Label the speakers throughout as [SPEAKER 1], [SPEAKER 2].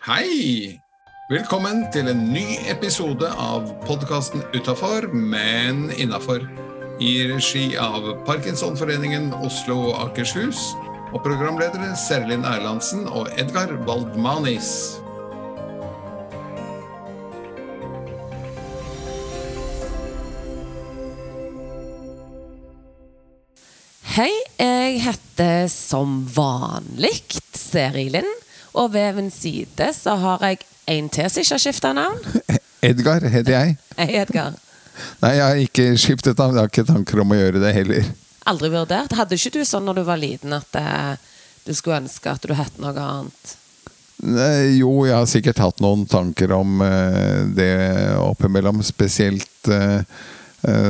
[SPEAKER 1] Hei! Velkommen til en ny episode av podkasten Utafor, men innafor. I regi av Parkinsonforeningen Oslo og Akershus. Og programledere Serlin Erlandsen og Edgar Baldmanis.
[SPEAKER 2] Hei, jeg heter som vanlig Serilin. Og ved min side så har jeg en til som ikke har skifta navn.
[SPEAKER 3] Edgar heter jeg.
[SPEAKER 2] Hei, Edgar.
[SPEAKER 3] Nei, jeg har ikke skiftet navn. Jeg har ikke tanker om å gjøre det heller.
[SPEAKER 2] Aldri vurdert. Hadde ikke du sånn når du var liten at eh, du skulle ønske at du het noe annet?
[SPEAKER 3] Nei, jo, jeg har sikkert hatt noen tanker om uh, det oppimellom. Spesielt uh,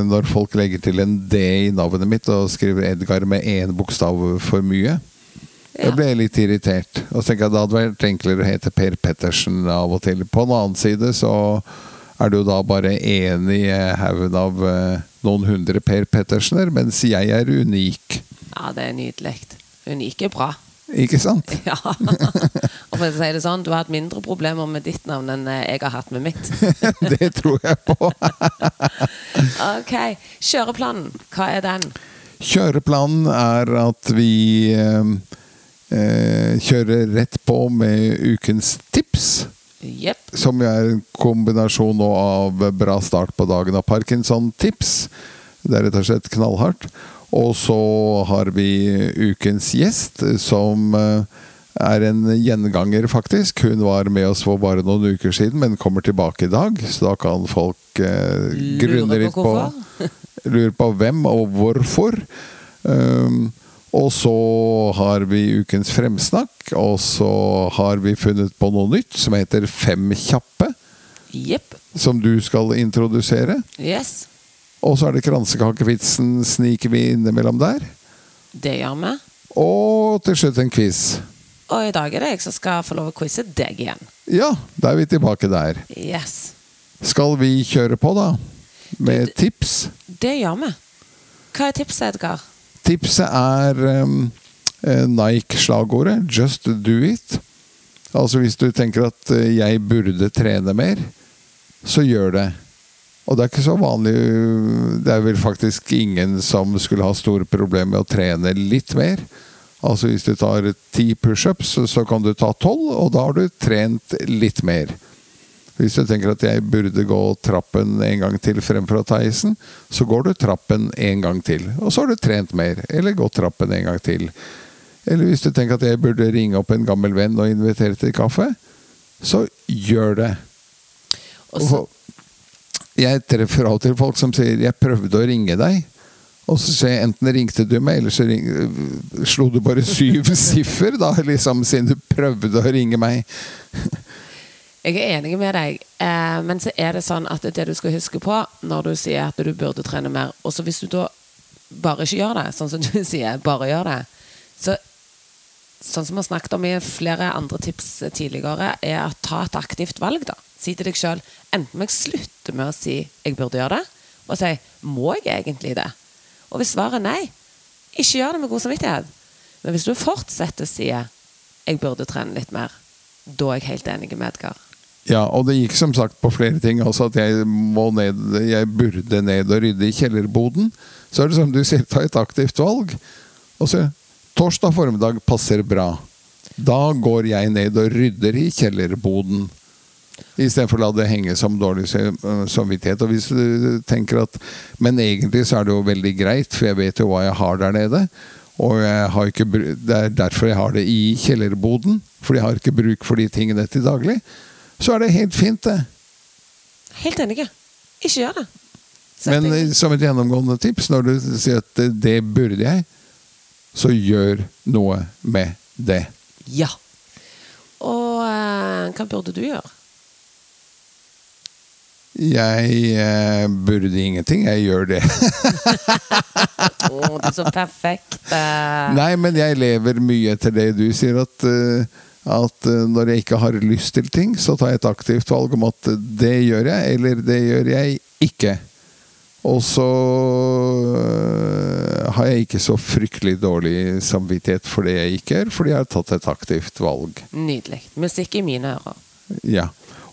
[SPEAKER 3] når folk legger til en D i navnet mitt og skriver Edgar med én bokstav for mye. Jeg ble litt irritert. Og så tenker jeg Det hadde vært enklere å hete Per Pettersen av og til. På en annen side så er du da bare én i haugen av eh, noen hundre Per Pettersener, mens jeg er unik.
[SPEAKER 2] Ja, det er nydelig. Unik er bra.
[SPEAKER 3] Ikke sant?
[SPEAKER 2] Ja. Og for å si det sånn, du har hatt mindre problemer med ditt navn enn jeg har hatt med mitt.
[SPEAKER 3] det tror jeg på.
[SPEAKER 2] Ok. Kjøreplanen, hva er den?
[SPEAKER 3] Kjøreplanen er at vi eh, eh, kjører rett på med ukens tips.
[SPEAKER 2] Yep.
[SPEAKER 3] Som er en kombinasjon av bra start på dagen og Parkinson-tips. Det er rett og slett knallhardt. Og så har vi ukens gjest, som eh, er en gjenganger, faktisk. Hun var med oss for bare noen uker siden, men kommer tilbake i dag. Så da kan folk eh, grunne litt
[SPEAKER 2] på
[SPEAKER 3] på? Lure på hvem og hvorfor. Um, og så har vi ukens fremsnakk, og så har vi funnet på noe nytt som heter Fem kjappe.
[SPEAKER 2] Yep.
[SPEAKER 3] Som du skal introdusere.
[SPEAKER 2] Yes.
[SPEAKER 3] Og så er det kransekakevitsen sniker vi innimellom der.
[SPEAKER 2] Det gjør vi.
[SPEAKER 3] Og til slutt en quiz.
[SPEAKER 2] Og i dag er det jeg som skal få lov å quize deg igjen.
[SPEAKER 3] Ja, da er vi tilbake der.
[SPEAKER 2] Yes.
[SPEAKER 3] Skal vi kjøre på, da? Med tips?
[SPEAKER 2] Det gjør vi. Hva er tipset, Edgar?
[SPEAKER 3] Tipset er um, eh, Nike-slagordet 'Just do it'. Altså hvis du tenker at eh, 'jeg burde trene mer', så gjør det. Og det er ikke så vanlig Det er vel faktisk ingen som skulle ha store problemer med å trene litt mer. Altså hvis du tar ti pushups, så kan du ta tolv, og da har du trent litt mer. Hvis du tenker at jeg burde gå trappen en gang til fremfor å ta isen, så går du trappen en gang til. Og så har du trent mer. Eller gått trappen en gang til. Eller hvis du tenker at jeg burde ringe opp en gammel venn og invitere til kaffe, så gjør det.
[SPEAKER 2] Og så,
[SPEAKER 3] jeg treffer av og til folk som sier 'jeg prøvde å ringe deg'. Og så sier jeg enten ringte du meg, eller så ring, slo du bare syv siffer, da, liksom, siden du prøvde å ringe meg.
[SPEAKER 2] Jeg er enig med deg, eh, men så er det sånn at det du skal huske på når du sier at du burde trene mer Og så hvis du da bare ikke gjør det, sånn som du sier, bare gjør det, så Sånn som vi har snakket om i flere andre tips tidligere, er å ta et aktivt valg, da. Si til deg sjøl enten må jeg slutte med å si 'jeg burde gjøre det', og si 'må jeg egentlig det'? Og hvis svaret er nei, ikke gjør det med god samvittighet. Men hvis du fortsetter å si 'jeg burde trene litt mer', da er jeg helt enig med Edgar.
[SPEAKER 3] Ja, og det gikk som sagt på flere ting. Altså at jeg ned Jeg burde ned og rydde i kjellerboden. Så er det som du sier, ta et aktivt valg. Og så Torsdag formiddag passer bra. Da går jeg ned og rydder i kjellerboden. Istedenfor å la det henge som dårlig samvittighet. Og hvis du tenker at Men egentlig så er det jo veldig greit, for jeg vet jo hva jeg har der nede. Og ikke, det er derfor jeg har det i kjellerboden. For jeg har ikke bruk for de tingene til daglig. Så er det helt fint, det.
[SPEAKER 2] Helt enig. Ikke gjør det. Sett
[SPEAKER 3] Men eh, som et gjennomgående tips, når du sier at det, det burde jeg, så gjør noe med det.
[SPEAKER 2] Ja. Og eh, hva burde du gjøre?
[SPEAKER 3] Jeg eh, burde ingenting, jeg gjør det.
[SPEAKER 2] Å, du er så perfekt. eh.
[SPEAKER 3] Nei, men jeg lever mye etter det du sier, at, eh, at eh, når jeg ikke har lyst til ting, så tar jeg et aktivt valg om at det gjør jeg, eller det gjør jeg ikke. Og så øh, har jeg ikke så fryktelig dårlig samvittighet for det jeg ikke gjør, fordi jeg har tatt et aktivt valg.
[SPEAKER 2] Nydelig. Musikk i mine ører.
[SPEAKER 3] Ja.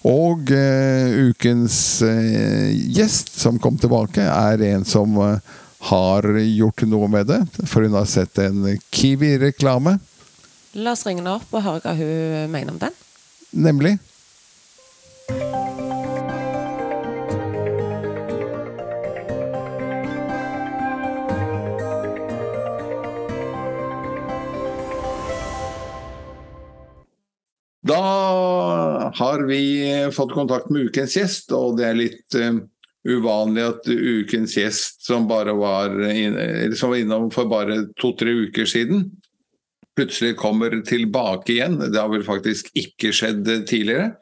[SPEAKER 3] Og uh, ukens uh, gjest som kom tilbake, er en som uh, har gjort noe med det. For hun har sett en Kiwi-reklame,
[SPEAKER 2] La oss ringe henne opp og høre hva hun mener om den.
[SPEAKER 3] nemlig.
[SPEAKER 1] Da har vi fått kontakt med ukens gjest, og det er litt eh, uvanlig at ukens gjest som, bare var, inn, som var innom for bare to-tre uker siden, plutselig kommer tilbake igjen. Det har vel faktisk ikke skjedd tidligere.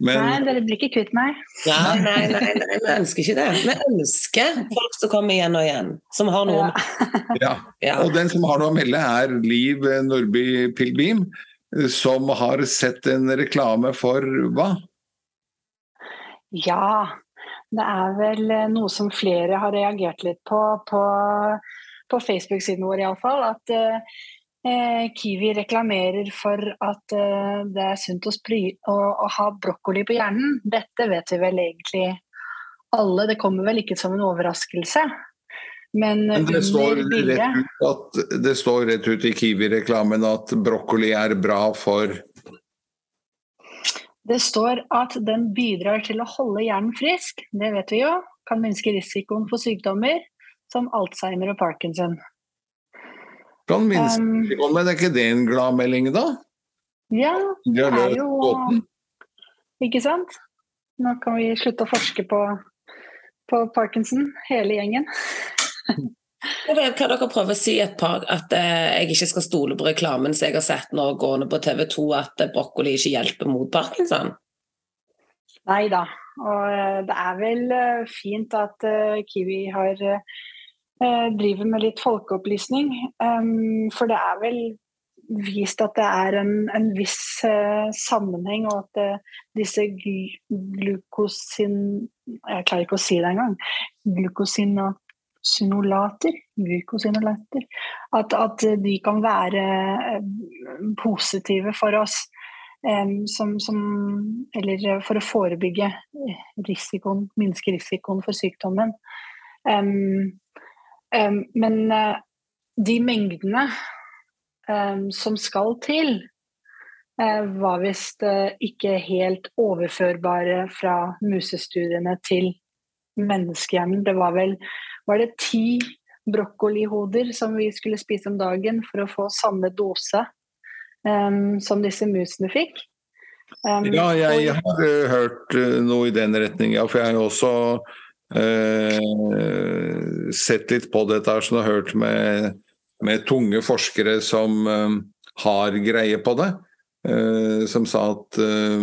[SPEAKER 4] Nei, dere blir ikke kvitt meg.
[SPEAKER 2] Nei, nei, nei, nei, vi ønsker ikke det. Vi ønsker folk som kommer igjen og igjen. Som har noe
[SPEAKER 4] Ja.
[SPEAKER 1] ja.
[SPEAKER 2] ja.
[SPEAKER 1] Og den som har noe å melde, er Liv Nordby Pilbim, som har sett en reklame for hva?
[SPEAKER 4] ja, det er vel eh, noe som flere har reagert litt på på, på Facebook-siden vår iallfall. At eh, Kiwi reklamerer for at eh, det er sunt å, å, å ha brokkoli på hjernen. Dette vet vi vel egentlig alle, det kommer vel ikke som en overraskelse. Men,
[SPEAKER 1] Men det står, rett ut at, det står rett ut i Kiwi-reklamen at brokkoli er bra for
[SPEAKER 4] Det står at den bidrar til å holde hjernen frisk. Det vet vi jo. Kan minske risikoen for sykdommer som Alzheimer og Parkinson.
[SPEAKER 1] Kan minske
[SPEAKER 4] Um,
[SPEAKER 1] men er ikke det en gladmelding, da?
[SPEAKER 4] Ja, det er jo
[SPEAKER 1] båten.
[SPEAKER 4] Ikke sant? Nå kan vi slutte å forske på, på Parkinson, hele gjengen.
[SPEAKER 2] Jeg vet hva dere prøver å si et par, at eh, jeg ikke skal stole på reklamen som jeg har sett nå gående på TV 2, at eh, brokkoli ikke hjelper mot parkinson.
[SPEAKER 4] Nei da. Og eh, det er vel eh, fint at eh, Kiwi har eh, driver med litt folkeopplysning. Um, for det er vel vist at det er en, en viss eh, sammenheng, og at eh, disse glu glukosin... Jeg klarer ikke å si det engang. Glukosinolater. Glukosinolater. At, at de kan være eh, positive for oss. som, som, eller for å forebygge risikoen, minske risikoen for sykdommen. Em, em, men uh, de mengdene um, som skal til, uh, var visst uh, ikke helt overførbare fra musestudiene til menneskehjernen. Det var vel var det ti brokkolihoder som vi skulle spise om dagen for å få samme dose um, som disse musene fikk.
[SPEAKER 1] Ja, jeg har hørt noe i den retning, ja. For jeg har også eh, sett litt på dette her, som jeg har hørt med, med tunge forskere som eh, har greie på det. eh, som sa at eh,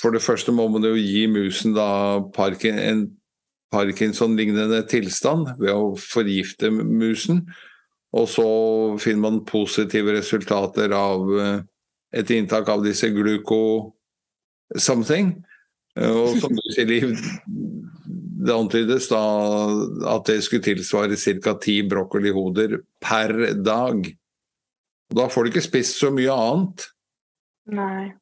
[SPEAKER 1] for det første må man jo gi musen da parkin, en Parkinson-lignende tilstand ved å forgifte musen. Og så finner man positive resultater av eh, et inntak av disse gluko something. Eh, Og som du sier, Liv, det antydes da at det skulle tilsvare ca. ti brokkolihoder per dag. Da får du ikke spist så mye annet.
[SPEAKER 4] Nei.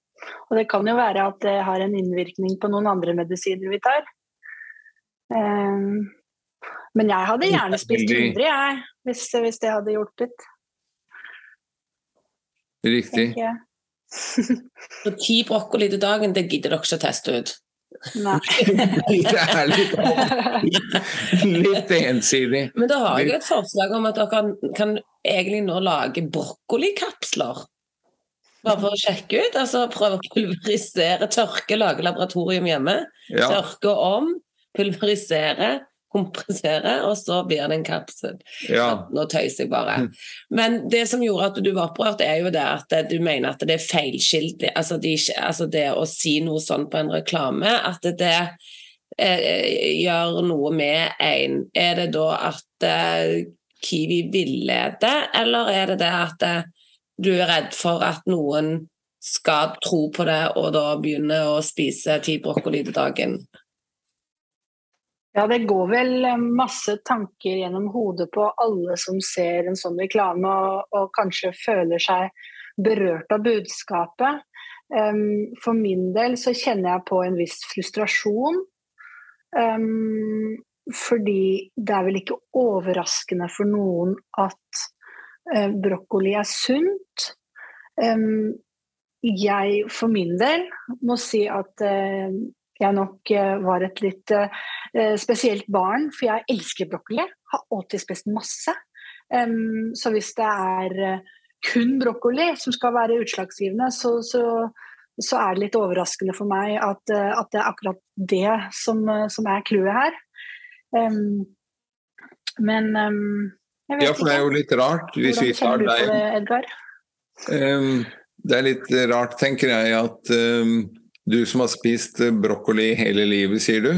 [SPEAKER 4] Og det kan jo være at det har en innvirkning på noen andre medisiner vi tar. Um, men jeg hadde gjerne spist 100, jeg, hvis, hvis det hadde hjulpet.
[SPEAKER 1] Riktig.
[SPEAKER 2] Så ti brokkoli til dagen, det gidder dere ikke å teste ut.
[SPEAKER 4] Nei.
[SPEAKER 1] Det er litt, litt ensidig.
[SPEAKER 2] Men da har jeg et forslag om at dere kan, kan egentlig nå lage brokkolikapsler. Bare for å sjekke ut. altså Prøve å pulverisere, tørke, lage laboratorium hjemme.
[SPEAKER 1] Ja.
[SPEAKER 2] Tørke om, pulverisere, kompressere, og så blir det en kapsel.
[SPEAKER 1] ja.
[SPEAKER 2] Nå tøyser jeg bare. Men det som gjorde at du var opprørt, er jo det at du mener at det er feilskilt. Altså, de, altså det å si noe sånn på en reklame, at det eh, gjør noe med en. Er det da at eh, Kiwi villeder, eller er det det at eh, du er redd for at noen skal tro på det, og da begynne å spise ti brokkoli til dagen?
[SPEAKER 4] Ja, det går vel eh, masse tanker gjennom hodet på alle som ser en sånn reklame og, og kanskje føler seg berørt av budskapet. Um, for min del så kjenner jeg på en viss frustrasjon. Um, fordi det er vel ikke overraskende for noen at uh, brokkoli er sunt. Um, jeg for min del må si at uh, jeg nok uh, var et litt spesielt barn, for jeg elsker brokkoli. Har alltid spist masse. så hvis det er kun brokkoli som skal være utslagsgivende, så, så, så er det litt overraskende for meg at, at det er akkurat det som, som er clouet her. Men
[SPEAKER 1] jeg vet ikke. Ja, for det er jo litt rart hvis vi tar deg det? Um, det er litt rart, tenker jeg, at um, du som har spist brokkoli hele livet, sier du.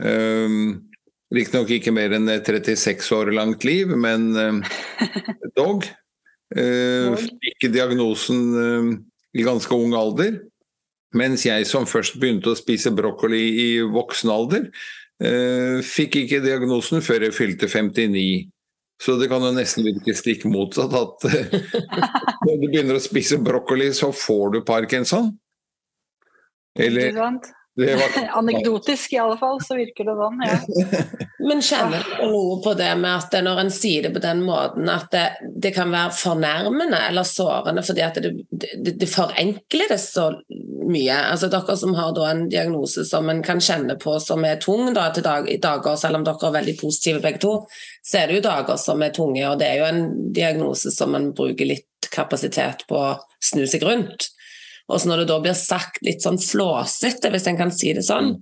[SPEAKER 1] Um, Riktignok ikke mer enn 36 år langt liv, men um, dog. Uh, fikk diagnosen i ganske ung alder. Mens jeg som først begynte å spise brokkoli i voksen alder, Eh, fikk ikke diagnosen før jeg fylte 59. Så det kan jo nesten virke stikk motsatt. At når du begynner å spise brokkoli, så får du parkinson.
[SPEAKER 4] Eller Anekdotisk i alle fall, så virker det sånn. Ja.
[SPEAKER 2] Men kjenner du noe på det med at når en sier det på den måten, at det, det kan være fornærmende eller sårende fordi at det, det, det forenkler det så mye? Altså Dere som har en diagnose som en kan kjenne på som er tung da, til dag, i dager, selv om dere er veldig positive begge to, så er det jo dager som er tunge, og det er jo en diagnose som en bruker litt kapasitet på å snu seg rundt. Og så når det da blir sagt litt sånn flåsete, hvis en kan si det sånn,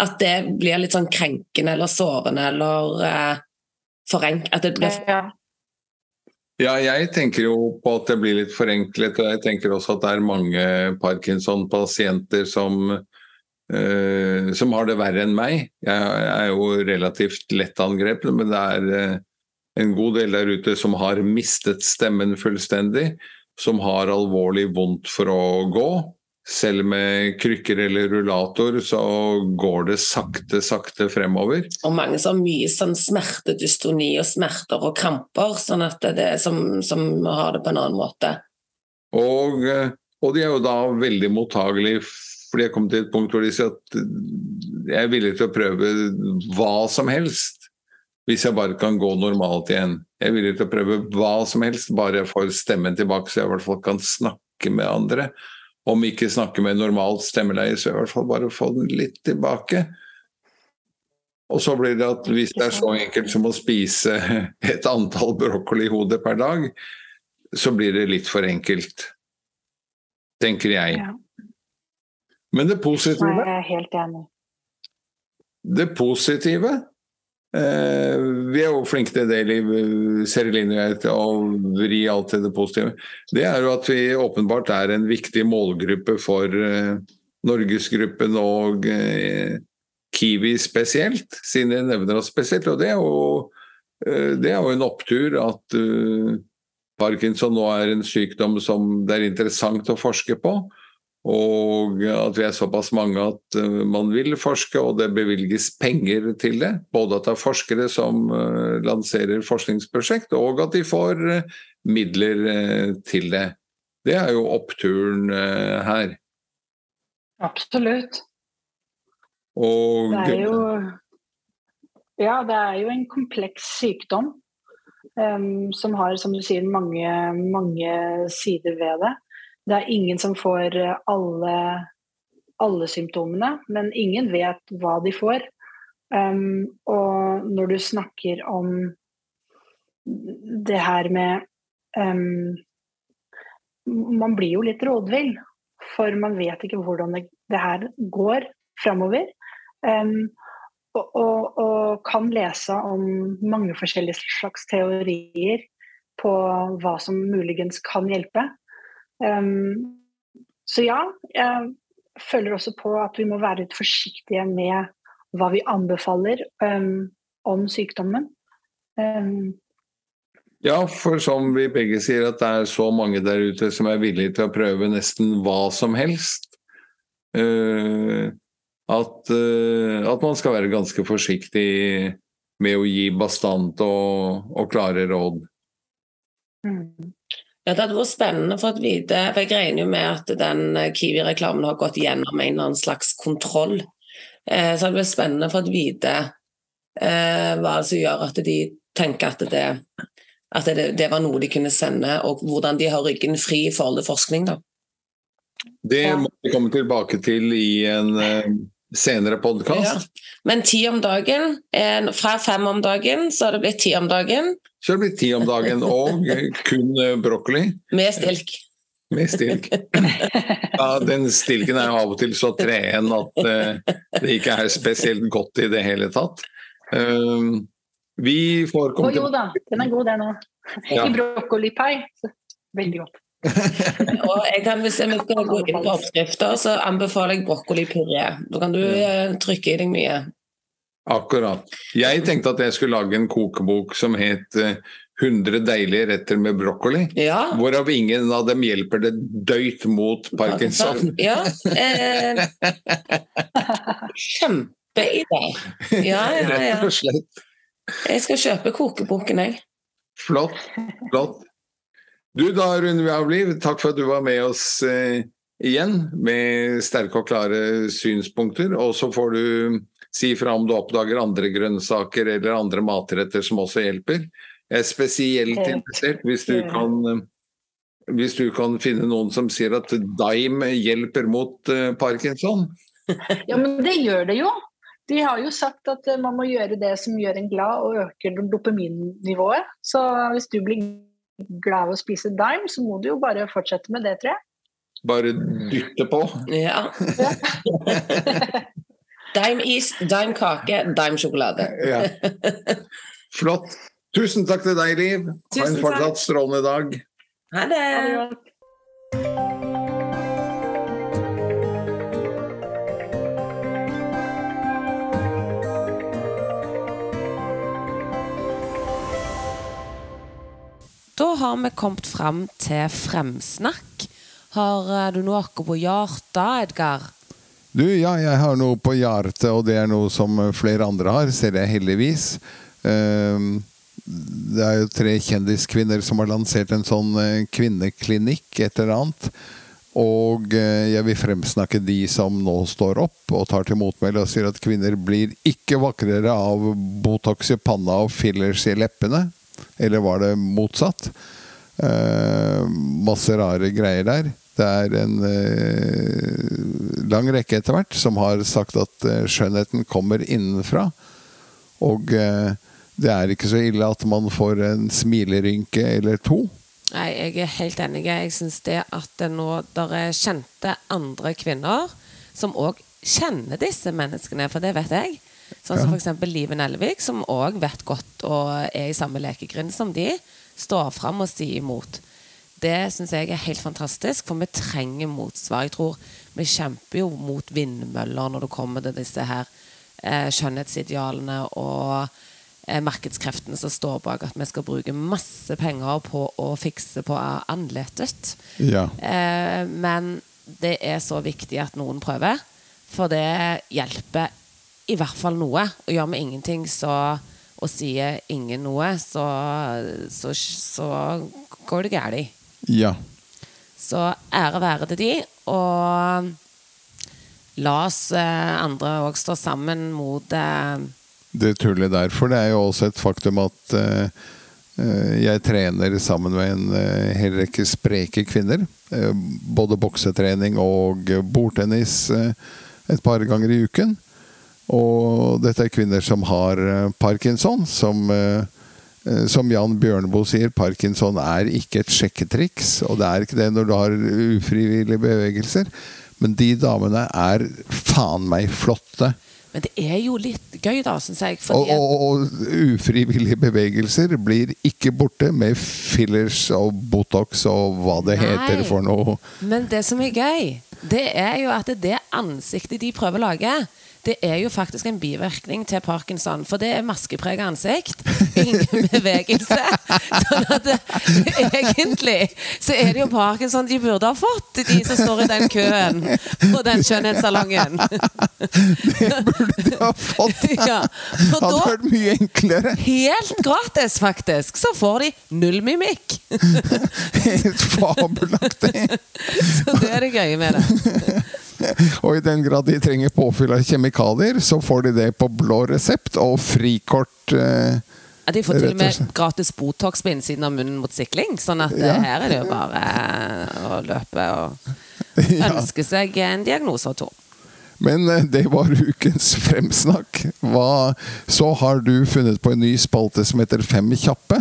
[SPEAKER 2] at det blir litt sånn krenkende eller sårende eller uh, forenk... At det blir
[SPEAKER 1] ja. ja, jeg tenker jo på at det blir litt forenklet, og jeg tenker også at det er mange Parkinson-pasienter som Uh, som har det verre enn meg. Jeg er jo relativt lettangrepet, men det er uh, en god del der ute som har mistet stemmen fullstendig som har alvorlig vondt for å gå. Selv med krykker eller rullator så går det sakte, sakte fremover.
[SPEAKER 2] Og mange som har mye sånn smertedystoni og smerter og kramper, sånn at det er som, som har det på en annen måte.
[SPEAKER 1] Og, og de er jo da veldig mottagelige fordi jeg kom til et punkt hvor de sier at jeg er villig til å prøve hva som helst hvis jeg bare kan gå normalt igjen. Jeg er villig til å prøve hva som helst, bare jeg får stemmen tilbake, så jeg i hvert fall kan snakke med andre. Om ikke snakke med normalt stemmeleie, så i hvert fall bare få den litt tilbake. Og så blir det at hvis det er så enkelt som å spise et antall brokkolihoder per dag, så blir det litt for enkelt. Tenker jeg. Men det positive
[SPEAKER 4] Nei, jeg er helt enig.
[SPEAKER 1] Det positive vi er jo flinke til det, Liv, jeg, å vri alt til det positive. Det er jo at vi åpenbart er en viktig målgruppe for eh, Norgesgruppen og eh, Kiwi spesielt, siden jeg nevner oss spesielt. Og det er jo, det er jo en opptur at Parkinson nå er en sykdom som det er interessant å forske på. Og at vi er såpass mange at uh, man vil forske, og det bevilges penger til det. Både at det er forskere som uh, lanserer forskningsprosjekt, og at de får uh, midler til det. Det er jo oppturen her.
[SPEAKER 4] Absolutt.
[SPEAKER 1] Og
[SPEAKER 4] det er jo Ja, det er jo en kompleks sykdom um, som har, som du sier, mange, mange sider ved det. Det er ingen som får eh, alle, alle symptomene, men ingen vet hva de får. Um, og når du snakker om det her med um, Man blir jo litt rådvill, for man vet ikke hvordan det, det her går framover. Um, og, og, og, kan lese om mange forskjellige slags teorier på hva som muligens kan hjelpe. Um, så ja, jeg føler også på at vi må være litt forsiktige med hva vi anbefaler um, om sykdommen. Um,
[SPEAKER 1] ja, for som vi begge sier, at det er så mange der ute som er villige til å prøve nesten hva som helst. Uh, at, uh, at man skal være ganske forsiktig med å gi bastant og, og klare råd.
[SPEAKER 4] Mm.
[SPEAKER 2] Ja, Det hadde vært spennende for få vite, for jeg regner jo med at den eh, Kiwi-reklamen har gått gjennom en eller annen slags kontroll. Eh, så det vært spennende for få vite eh, hva som gjør at de tenker at, det, at det, det, var noe de kunne sende, og hvordan de har ryggen fri i forhold til forskning. da.
[SPEAKER 1] Det må vi komme tilbake til i en eh, senere podkast.
[SPEAKER 2] Ja. Men ti om dagen, fra fem om dagen, så har det blitt ti om dagen.
[SPEAKER 1] Så det blitt ti om dagen, og kun brokkoli.
[SPEAKER 2] Med stilk.
[SPEAKER 1] Med stilk. Ja, den stilken er jo av og til så treen at uh, det ikke er spesielt godt i det hele tatt. Uh, vi får komme
[SPEAKER 4] Å jo da, den er god den òg.
[SPEAKER 1] Ja.
[SPEAKER 4] I brokkolipai. Veldig godt.
[SPEAKER 2] og jeg kan, Hvis jeg skal gå inn på oppskrifter, så anbefaler jeg brokkolipuré. Da kan du eh, trykke i deg mye.
[SPEAKER 1] Akkurat. Jeg tenkte at jeg skulle lage en kokebok som het eh, 100 deilige retter med brokkoli.
[SPEAKER 2] Ja.
[SPEAKER 1] Hvorav ingen av dem hjelper det døyt mot parkinson.
[SPEAKER 2] Ja. Eh, kjempeidé. Ja, ja, ja.
[SPEAKER 1] Rett og slett.
[SPEAKER 2] Jeg skal kjøpe kokeboken, jeg.
[SPEAKER 1] Flott. Flott. Du, da Rune vi. Takk for at du var med oss eh, igjen med sterke og klare synspunkter. Og så får du si fra om du oppdager andre grønnsaker eller andre matretter som også hjelper. Jeg er spesielt interessert hvis du kan eh, hvis du kan finne noen som sier at Dime hjelper mot eh, parkinson.
[SPEAKER 4] Ja, men det gjør det jo. De har jo sagt at eh, man må gjøre det som gjør en glad og øker dopaminnivået. Så hvis du blir glad av å spise Dime, så må du jo bare fortsette med det, tror jeg.
[SPEAKER 1] Bare dytte på.
[SPEAKER 2] Ja. Dime is, dime kake, dime sjokolade.
[SPEAKER 1] Ja. Flott. Tusen takk til deg, Liv. Ha en fortsatt strålende dag.
[SPEAKER 2] Ha det! Da har vi kommet fram til fremsnakk. Har eh, du noe på hjertet, Edgar?
[SPEAKER 3] Du, ja, jeg har noe på hjertet, og det er noe som flere andre har, ser jeg heldigvis. Ehm, Det er jo tre kjendiskvinner som har lansert en sånn eh, kvinneklinikk, et eller annet. Og eh, jeg vil fremsnakke de som nå står opp og tar til motmæle og sier at kvinner blir ikke vakrere av Botox i panna og fillers i leppene. Eller var det motsatt? Eh, masse rare greier der. Det er en eh, lang rekke etter hvert som har sagt at eh, skjønnheten kommer innenfra. Og eh, det er ikke så ille at man får en smilerynke eller to.
[SPEAKER 2] Nei, jeg er helt enig. Jeg syns det at det nå der er kjente andre kvinner som òg kjenner disse menneskene, for det vet jeg. Sånn som
[SPEAKER 3] Ja.
[SPEAKER 2] f.eks. Live Nelvik, som òg vet godt og er i samme lekegrind som de, står fram og sier imot. Det syns jeg er helt fantastisk, for vi trenger motsvar. Jeg tror vi kjemper jo mot vindmøller når det kommer til disse her eh, skjønnhetsidealene og eh, markedskreftene som står bak at vi skal bruke masse penger på å fikse på ansiktet.
[SPEAKER 3] Ja.
[SPEAKER 2] Eh, men det er så viktig at noen prøver, for det hjelper i hvert fall noe. Og gjør vi ingenting så, og sier ingen noe, så, så, så går det galt.
[SPEAKER 3] Ja.
[SPEAKER 2] Så ære være til de, og la oss eh, andre òg stå sammen mot eh,
[SPEAKER 3] det tullet der. For det er jo også et faktum at eh, eh, jeg trener sammen med en eh, hel rekke spreke kvinner. Eh, både boksetrening og bordtennis et par ganger i uken. Og dette er kvinner som har parkinson, som eh, som Jan Bjørneboe sier, parkinson er ikke et sjekketriks. Og det er ikke det når du har ufrivillige bevegelser. Men de damene er faen meg flotte.
[SPEAKER 2] Men det er jo litt gøy, da, syns jeg.
[SPEAKER 3] Og, og, og ufrivillige bevegelser blir ikke borte med fillers og Botox og hva det
[SPEAKER 2] Nei.
[SPEAKER 3] heter for noe.
[SPEAKER 2] men det som er gøy, det er jo at det ansiktet de prøver å lage, Det er jo faktisk en bivirkning til parkinson, for det er maskepreget ansikt. Ingen bevegelse. Sånn at det, egentlig så er det jo parkinson de burde ha fått, de som står i den køen på den skjønnhetssalongen.
[SPEAKER 3] Det burde de ha fått!
[SPEAKER 2] Ja. Og
[SPEAKER 3] Hadde vært mye enklere.
[SPEAKER 2] helt gratis, faktisk, så får de null mimikk.
[SPEAKER 3] Helt fabelaktig.
[SPEAKER 2] Så det er det gøye med det.
[SPEAKER 3] Og i den grad de trenger påfyll av kjemikalier, så får de det på blå resept og frikort. eh,
[SPEAKER 2] Ja, de får til og med gratis Botox på innsiden av munnen mot sikling. Sånn at eh,
[SPEAKER 3] Ja.
[SPEAKER 2] her er det jo bare eh, å løpe og ønske seg en diagnose og to.
[SPEAKER 3] Men eh, det var ukens fremsnakk. Hva, så har du funnet på en ny spalte som heter Fem kjappe.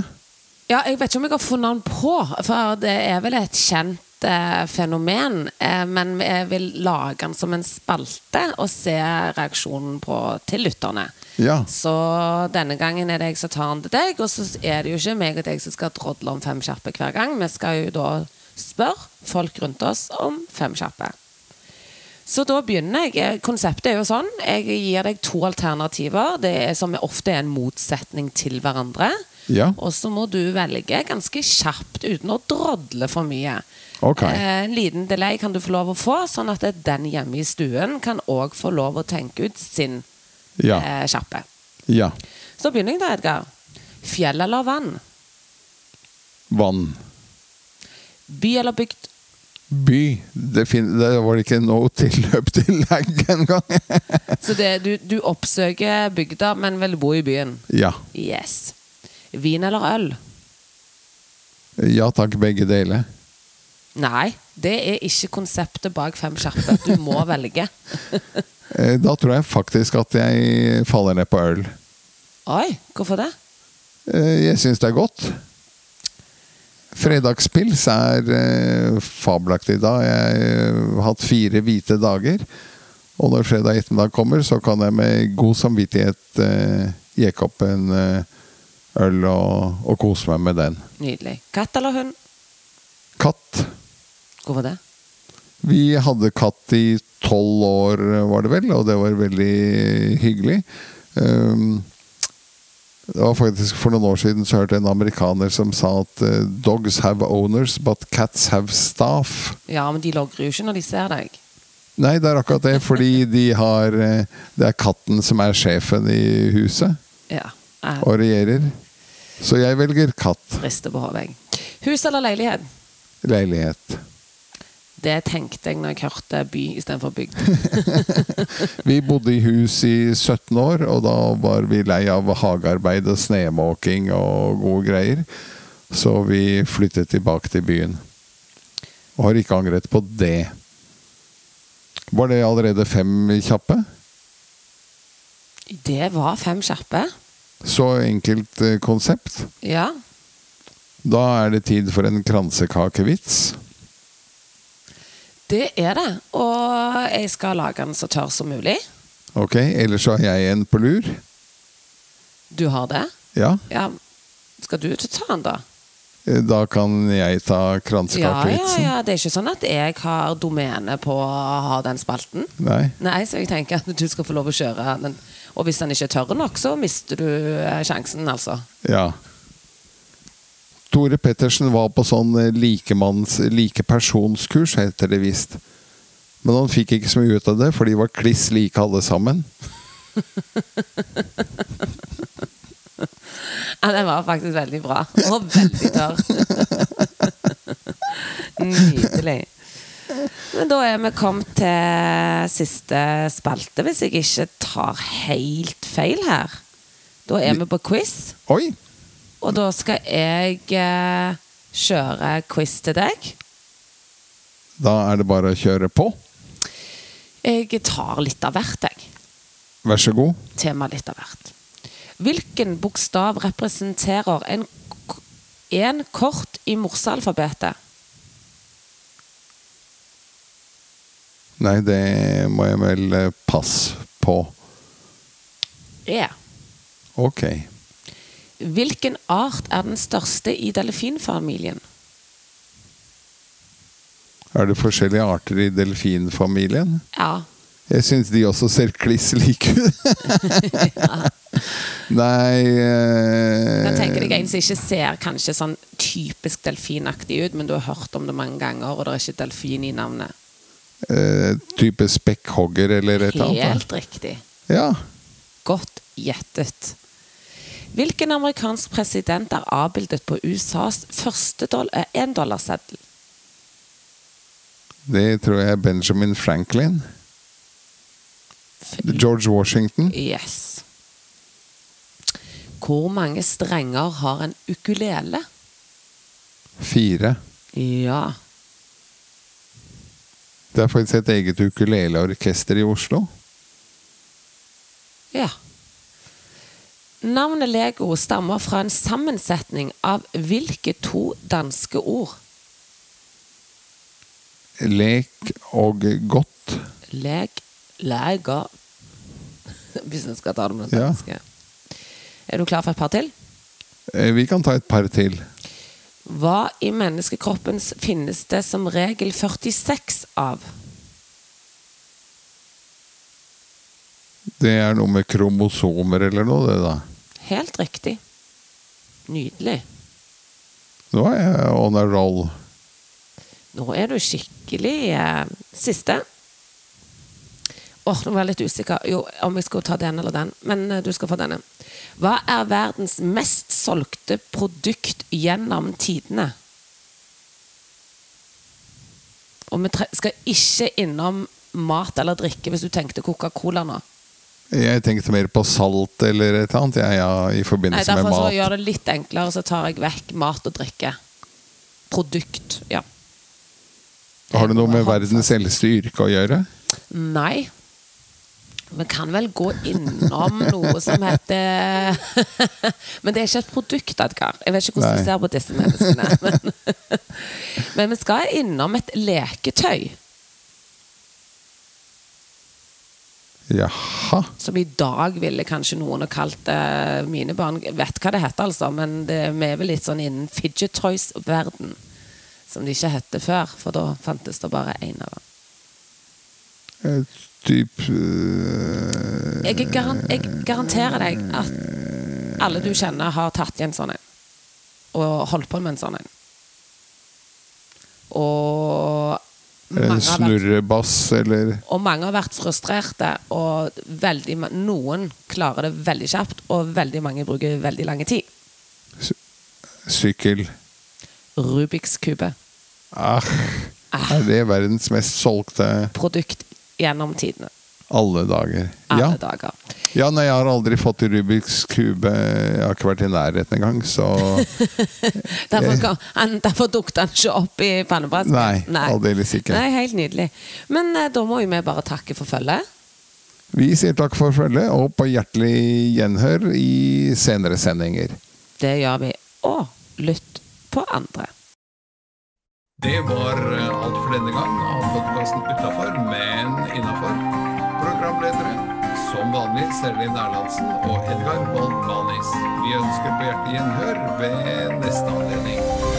[SPEAKER 2] Ja, jeg vet ikke om jeg har funnet den på, for det er vel et kjent eh, fenomen. Eh, men jeg vil lage den som en spalte og se reaksjonen på til lytterne.
[SPEAKER 3] Ja.
[SPEAKER 2] Så denne gangen er det jeg som tar den til deg, og så er det jo ikke meg og deg som skal drodle om fem kjappe hver gang. Vi skal jo da spørre folk rundt oss om fem kjappe. Så da begynner jeg. Konseptet er jo sånn. Jeg gir deg to alternativer. Det er som ofte er en motsetning til hverandre.
[SPEAKER 3] Ja.
[SPEAKER 2] Og så må du velge ganske kjapt uten å drodle for mye.
[SPEAKER 3] Ok.
[SPEAKER 2] Eh, En liten delay kan du få lov å få, sånn at den hjemme i stuen kan òg få lov å tenke ut sin
[SPEAKER 3] Ja.
[SPEAKER 2] eh, kjappe.
[SPEAKER 3] ja.
[SPEAKER 2] Så begynner jeg da, Edgar. Fjell eller vann?
[SPEAKER 3] Vann.
[SPEAKER 2] By eller bygd?
[SPEAKER 3] By. Det, det var det ikke noe tilløp til lag engang.
[SPEAKER 2] Så det, du, du oppsøker bygda, men vil bo i byen?
[SPEAKER 3] ja.
[SPEAKER 2] Yes. Vin eller øl?
[SPEAKER 3] Ja takk, begge deler.
[SPEAKER 2] Nei, det er ikke konseptet bak Fem kjappe. Du må velge.
[SPEAKER 3] Eh, Da tror jeg faktisk at jeg faller ned på øl.
[SPEAKER 2] Oi, hvorfor det?
[SPEAKER 3] Eh, Jeg syns det er godt. Fredagspils er eh, fabelaktig da. Jeg har hatt fire hvite dager. Og når fredag ettermiddag kommer, så kan jeg med god samvittighet jekke opp en øl og, og kose meg med den.
[SPEAKER 2] Nydelig. Katt eller hund?
[SPEAKER 3] Katt.
[SPEAKER 2] Hvorfor det?
[SPEAKER 3] Vi hadde katt i tolv år, var det vel, og det var veldig hyggelig. Um, det var faktisk For noen år siden så hørte jeg en amerikaner som sa at eh, dogs have owners, but cats have staff.
[SPEAKER 2] Ja, men de logrer jo ikke når de ser deg.
[SPEAKER 3] Nei, det er akkurat det, fordi de har eh, Det er katten som er sjefen i huset
[SPEAKER 2] Ja. Jeg
[SPEAKER 3] og regjerer. Så jeg velger katt.
[SPEAKER 2] rister på hodet, jeg. Hus eller leilighet?
[SPEAKER 3] Leilighet.
[SPEAKER 2] Det tenkte jeg når jeg hørte by istedenfor bygd.
[SPEAKER 3] Vi bodde i hus i 17 år, og da var vi lei av hagearbeid og snemåking og gode greier. Så vi flyttet tilbake til byen. Og har ikke angret på det. Var det allerede fem kjappe?
[SPEAKER 2] Det var fem kjappe.
[SPEAKER 3] Så enkelt eh, konsept.
[SPEAKER 2] Ja.
[SPEAKER 3] Da er det tid for en kransekakevits.
[SPEAKER 2] Det er det. Og jeg skal lage den så tørr som mulig.
[SPEAKER 3] Ok, ellers så har jeg en på lur.
[SPEAKER 2] Du har det?
[SPEAKER 3] Ja,
[SPEAKER 2] Ja. Skal du ta den, da?
[SPEAKER 3] eh, da kan jeg ta
[SPEAKER 2] Ja, ja, ja. Det er ikke sånn at jeg har domene på å ha den spalten.
[SPEAKER 3] Nei.
[SPEAKER 2] Nei, så jeg tenker at du skal få lov å kjøre den. Og hvis den ikke er tørr nok, så mister du eh, sjansen, altså.
[SPEAKER 3] Ja. Tore Pettersen var på sånn eh, likemanns, likepersonskurs, heter det visst. Men han fikk ikke så mye ut av det, for de var kliss like alle sammen.
[SPEAKER 2] Ja, den var faktisk veldig bra. Og veldig tørr. Nydelig. Men da er vi kommet til siste spalte, hvis jeg ikke tar helt feil her. Da er vi på quiz,
[SPEAKER 3] Oi!
[SPEAKER 2] Og da skal jeg eh, kjøre quiz til deg.
[SPEAKER 3] Da er det bare å kjøre på.
[SPEAKER 2] Jeg tar litt av hvert, jeg.
[SPEAKER 3] Vær så god.
[SPEAKER 2] Tema litt av hvert. Hvilken bokstav representerer en, en kort i morsealfabetet?
[SPEAKER 3] Nei, det må jeg vel eh, passe på.
[SPEAKER 2] E.
[SPEAKER 3] Ok.
[SPEAKER 2] Hvilken art er den største i delfinfamilien?
[SPEAKER 3] Er det forskjellige arter i delfinfamilien?
[SPEAKER 2] Ja,
[SPEAKER 3] Jeg syns de også ser kliss like ut. Nei eh,
[SPEAKER 2] Jeg tenker deg en som ikke ser kanskje sånn typisk delfinaktig ut, men du har hørt om det mange ganger, og det er ikke delfin i navnet.
[SPEAKER 3] eh, Type spekkhogger eller et eller annet.
[SPEAKER 2] Helt riktig.
[SPEAKER 3] Ja.
[SPEAKER 2] Godt gjettet. Hvilken amerikansk president er avbildet på USAs første eh, endollarseddel?
[SPEAKER 3] Det tror jeg er Benjamin Franklin. George Washington.
[SPEAKER 2] Yes. Hvor mange strenger har en ukulele?
[SPEAKER 3] Fire.
[SPEAKER 2] Ja.
[SPEAKER 3] Det er faktisk et eget ukuleleorkester i Oslo.
[SPEAKER 2] Ja. Navnet Lego stammer fra en sammensetning av hvilke to danske ord?
[SPEAKER 3] Lek og godt.
[SPEAKER 2] Lek leger Hvis en skal ta det med det
[SPEAKER 3] Ja.
[SPEAKER 2] danske. Er du klar for et par til?
[SPEAKER 3] Eh, Vi kan ta et par til.
[SPEAKER 2] Hva i menneskekroppen finnes det som regel 46 av?
[SPEAKER 3] Det er noe med kromosomer eller noe, det da.
[SPEAKER 2] Helt riktig. Nydelig.
[SPEAKER 3] Nå er jeg on a roll.
[SPEAKER 2] Nå er du skikkelig eh, Siste. Åh, nå var jeg litt usikker jo, om jeg skulle ta den eller den, men eh, du skal få denne. Hva er verdens mest solgte produkt gjennom tidene? Og vi skal ikke innom mat eller drikke hvis du tenkte Coca-Cola nå.
[SPEAKER 3] Jeg tenkte mer på salt eller et eller annet, Ja, ja, i
[SPEAKER 2] Nei,
[SPEAKER 3] forbindelse med
[SPEAKER 2] Derfor så
[SPEAKER 3] mat.
[SPEAKER 2] gjør det litt enklere, så tar jeg vekk mat og drikke. Produkt, ja.
[SPEAKER 3] Har det noe med verdens eldste yrke å gjøre?
[SPEAKER 2] Nei. Vi kan vel gå innom noe som heter Men det er ikke et produkt, Edgar. Jeg vet ikke hvordan
[SPEAKER 3] Nei.
[SPEAKER 2] du ser på disse menneskene. Men, men vi skal innom et leketøy
[SPEAKER 3] Jaha.
[SPEAKER 2] som i dag ville kanskje noen ha kalt det Mine barn vet hva det heter, altså, men det, vi er vel litt sånn innen fidget toys-verden. Som det ikke hette før, for da fantes det bare én av dem.
[SPEAKER 3] Et Typ øh,
[SPEAKER 2] Jeg, garan jeg garanterer deg at alle du kjenner, har tatt i en sånn en. Og holdt på med en sånn en. Og vært,
[SPEAKER 3] snurrebass eller
[SPEAKER 2] og mange har vært frustrerte, og veldig, noen klarer det veldig kjapt, og veldig mange bruker veldig lang tid.
[SPEAKER 3] sykkel.
[SPEAKER 2] Rubiks kube.
[SPEAKER 3] Ah, er det verdens mest solgte
[SPEAKER 2] Produkt gjennom tidene.
[SPEAKER 3] Alle dager?
[SPEAKER 2] Alle
[SPEAKER 3] Ja.
[SPEAKER 2] dager.
[SPEAKER 3] ja, nei, jeg har aldri fått i Rubiks kube. Jeg har ikke vært i nærheten engang, så
[SPEAKER 2] Derfor, kom, han, derfor dukket han ikke opp i pannebrasken.
[SPEAKER 3] Nei, aldeles ikke.
[SPEAKER 2] Nei, helt nydelig. Men eh, da må jo vi bare takke for følget.
[SPEAKER 3] Vi sier takk for følget, og på hjertelig gjenhør i senere sendinger.
[SPEAKER 2] Det gjør vi. Og lytt på andre.
[SPEAKER 1] Det var eh, alt for denne gang av podkasten Utafor, men innafor. Programledere som vanlig Serlin Erlandsen og Edgar Bolt-Manis. Vi ønsker på hjertet gjenhør ved neste anledning.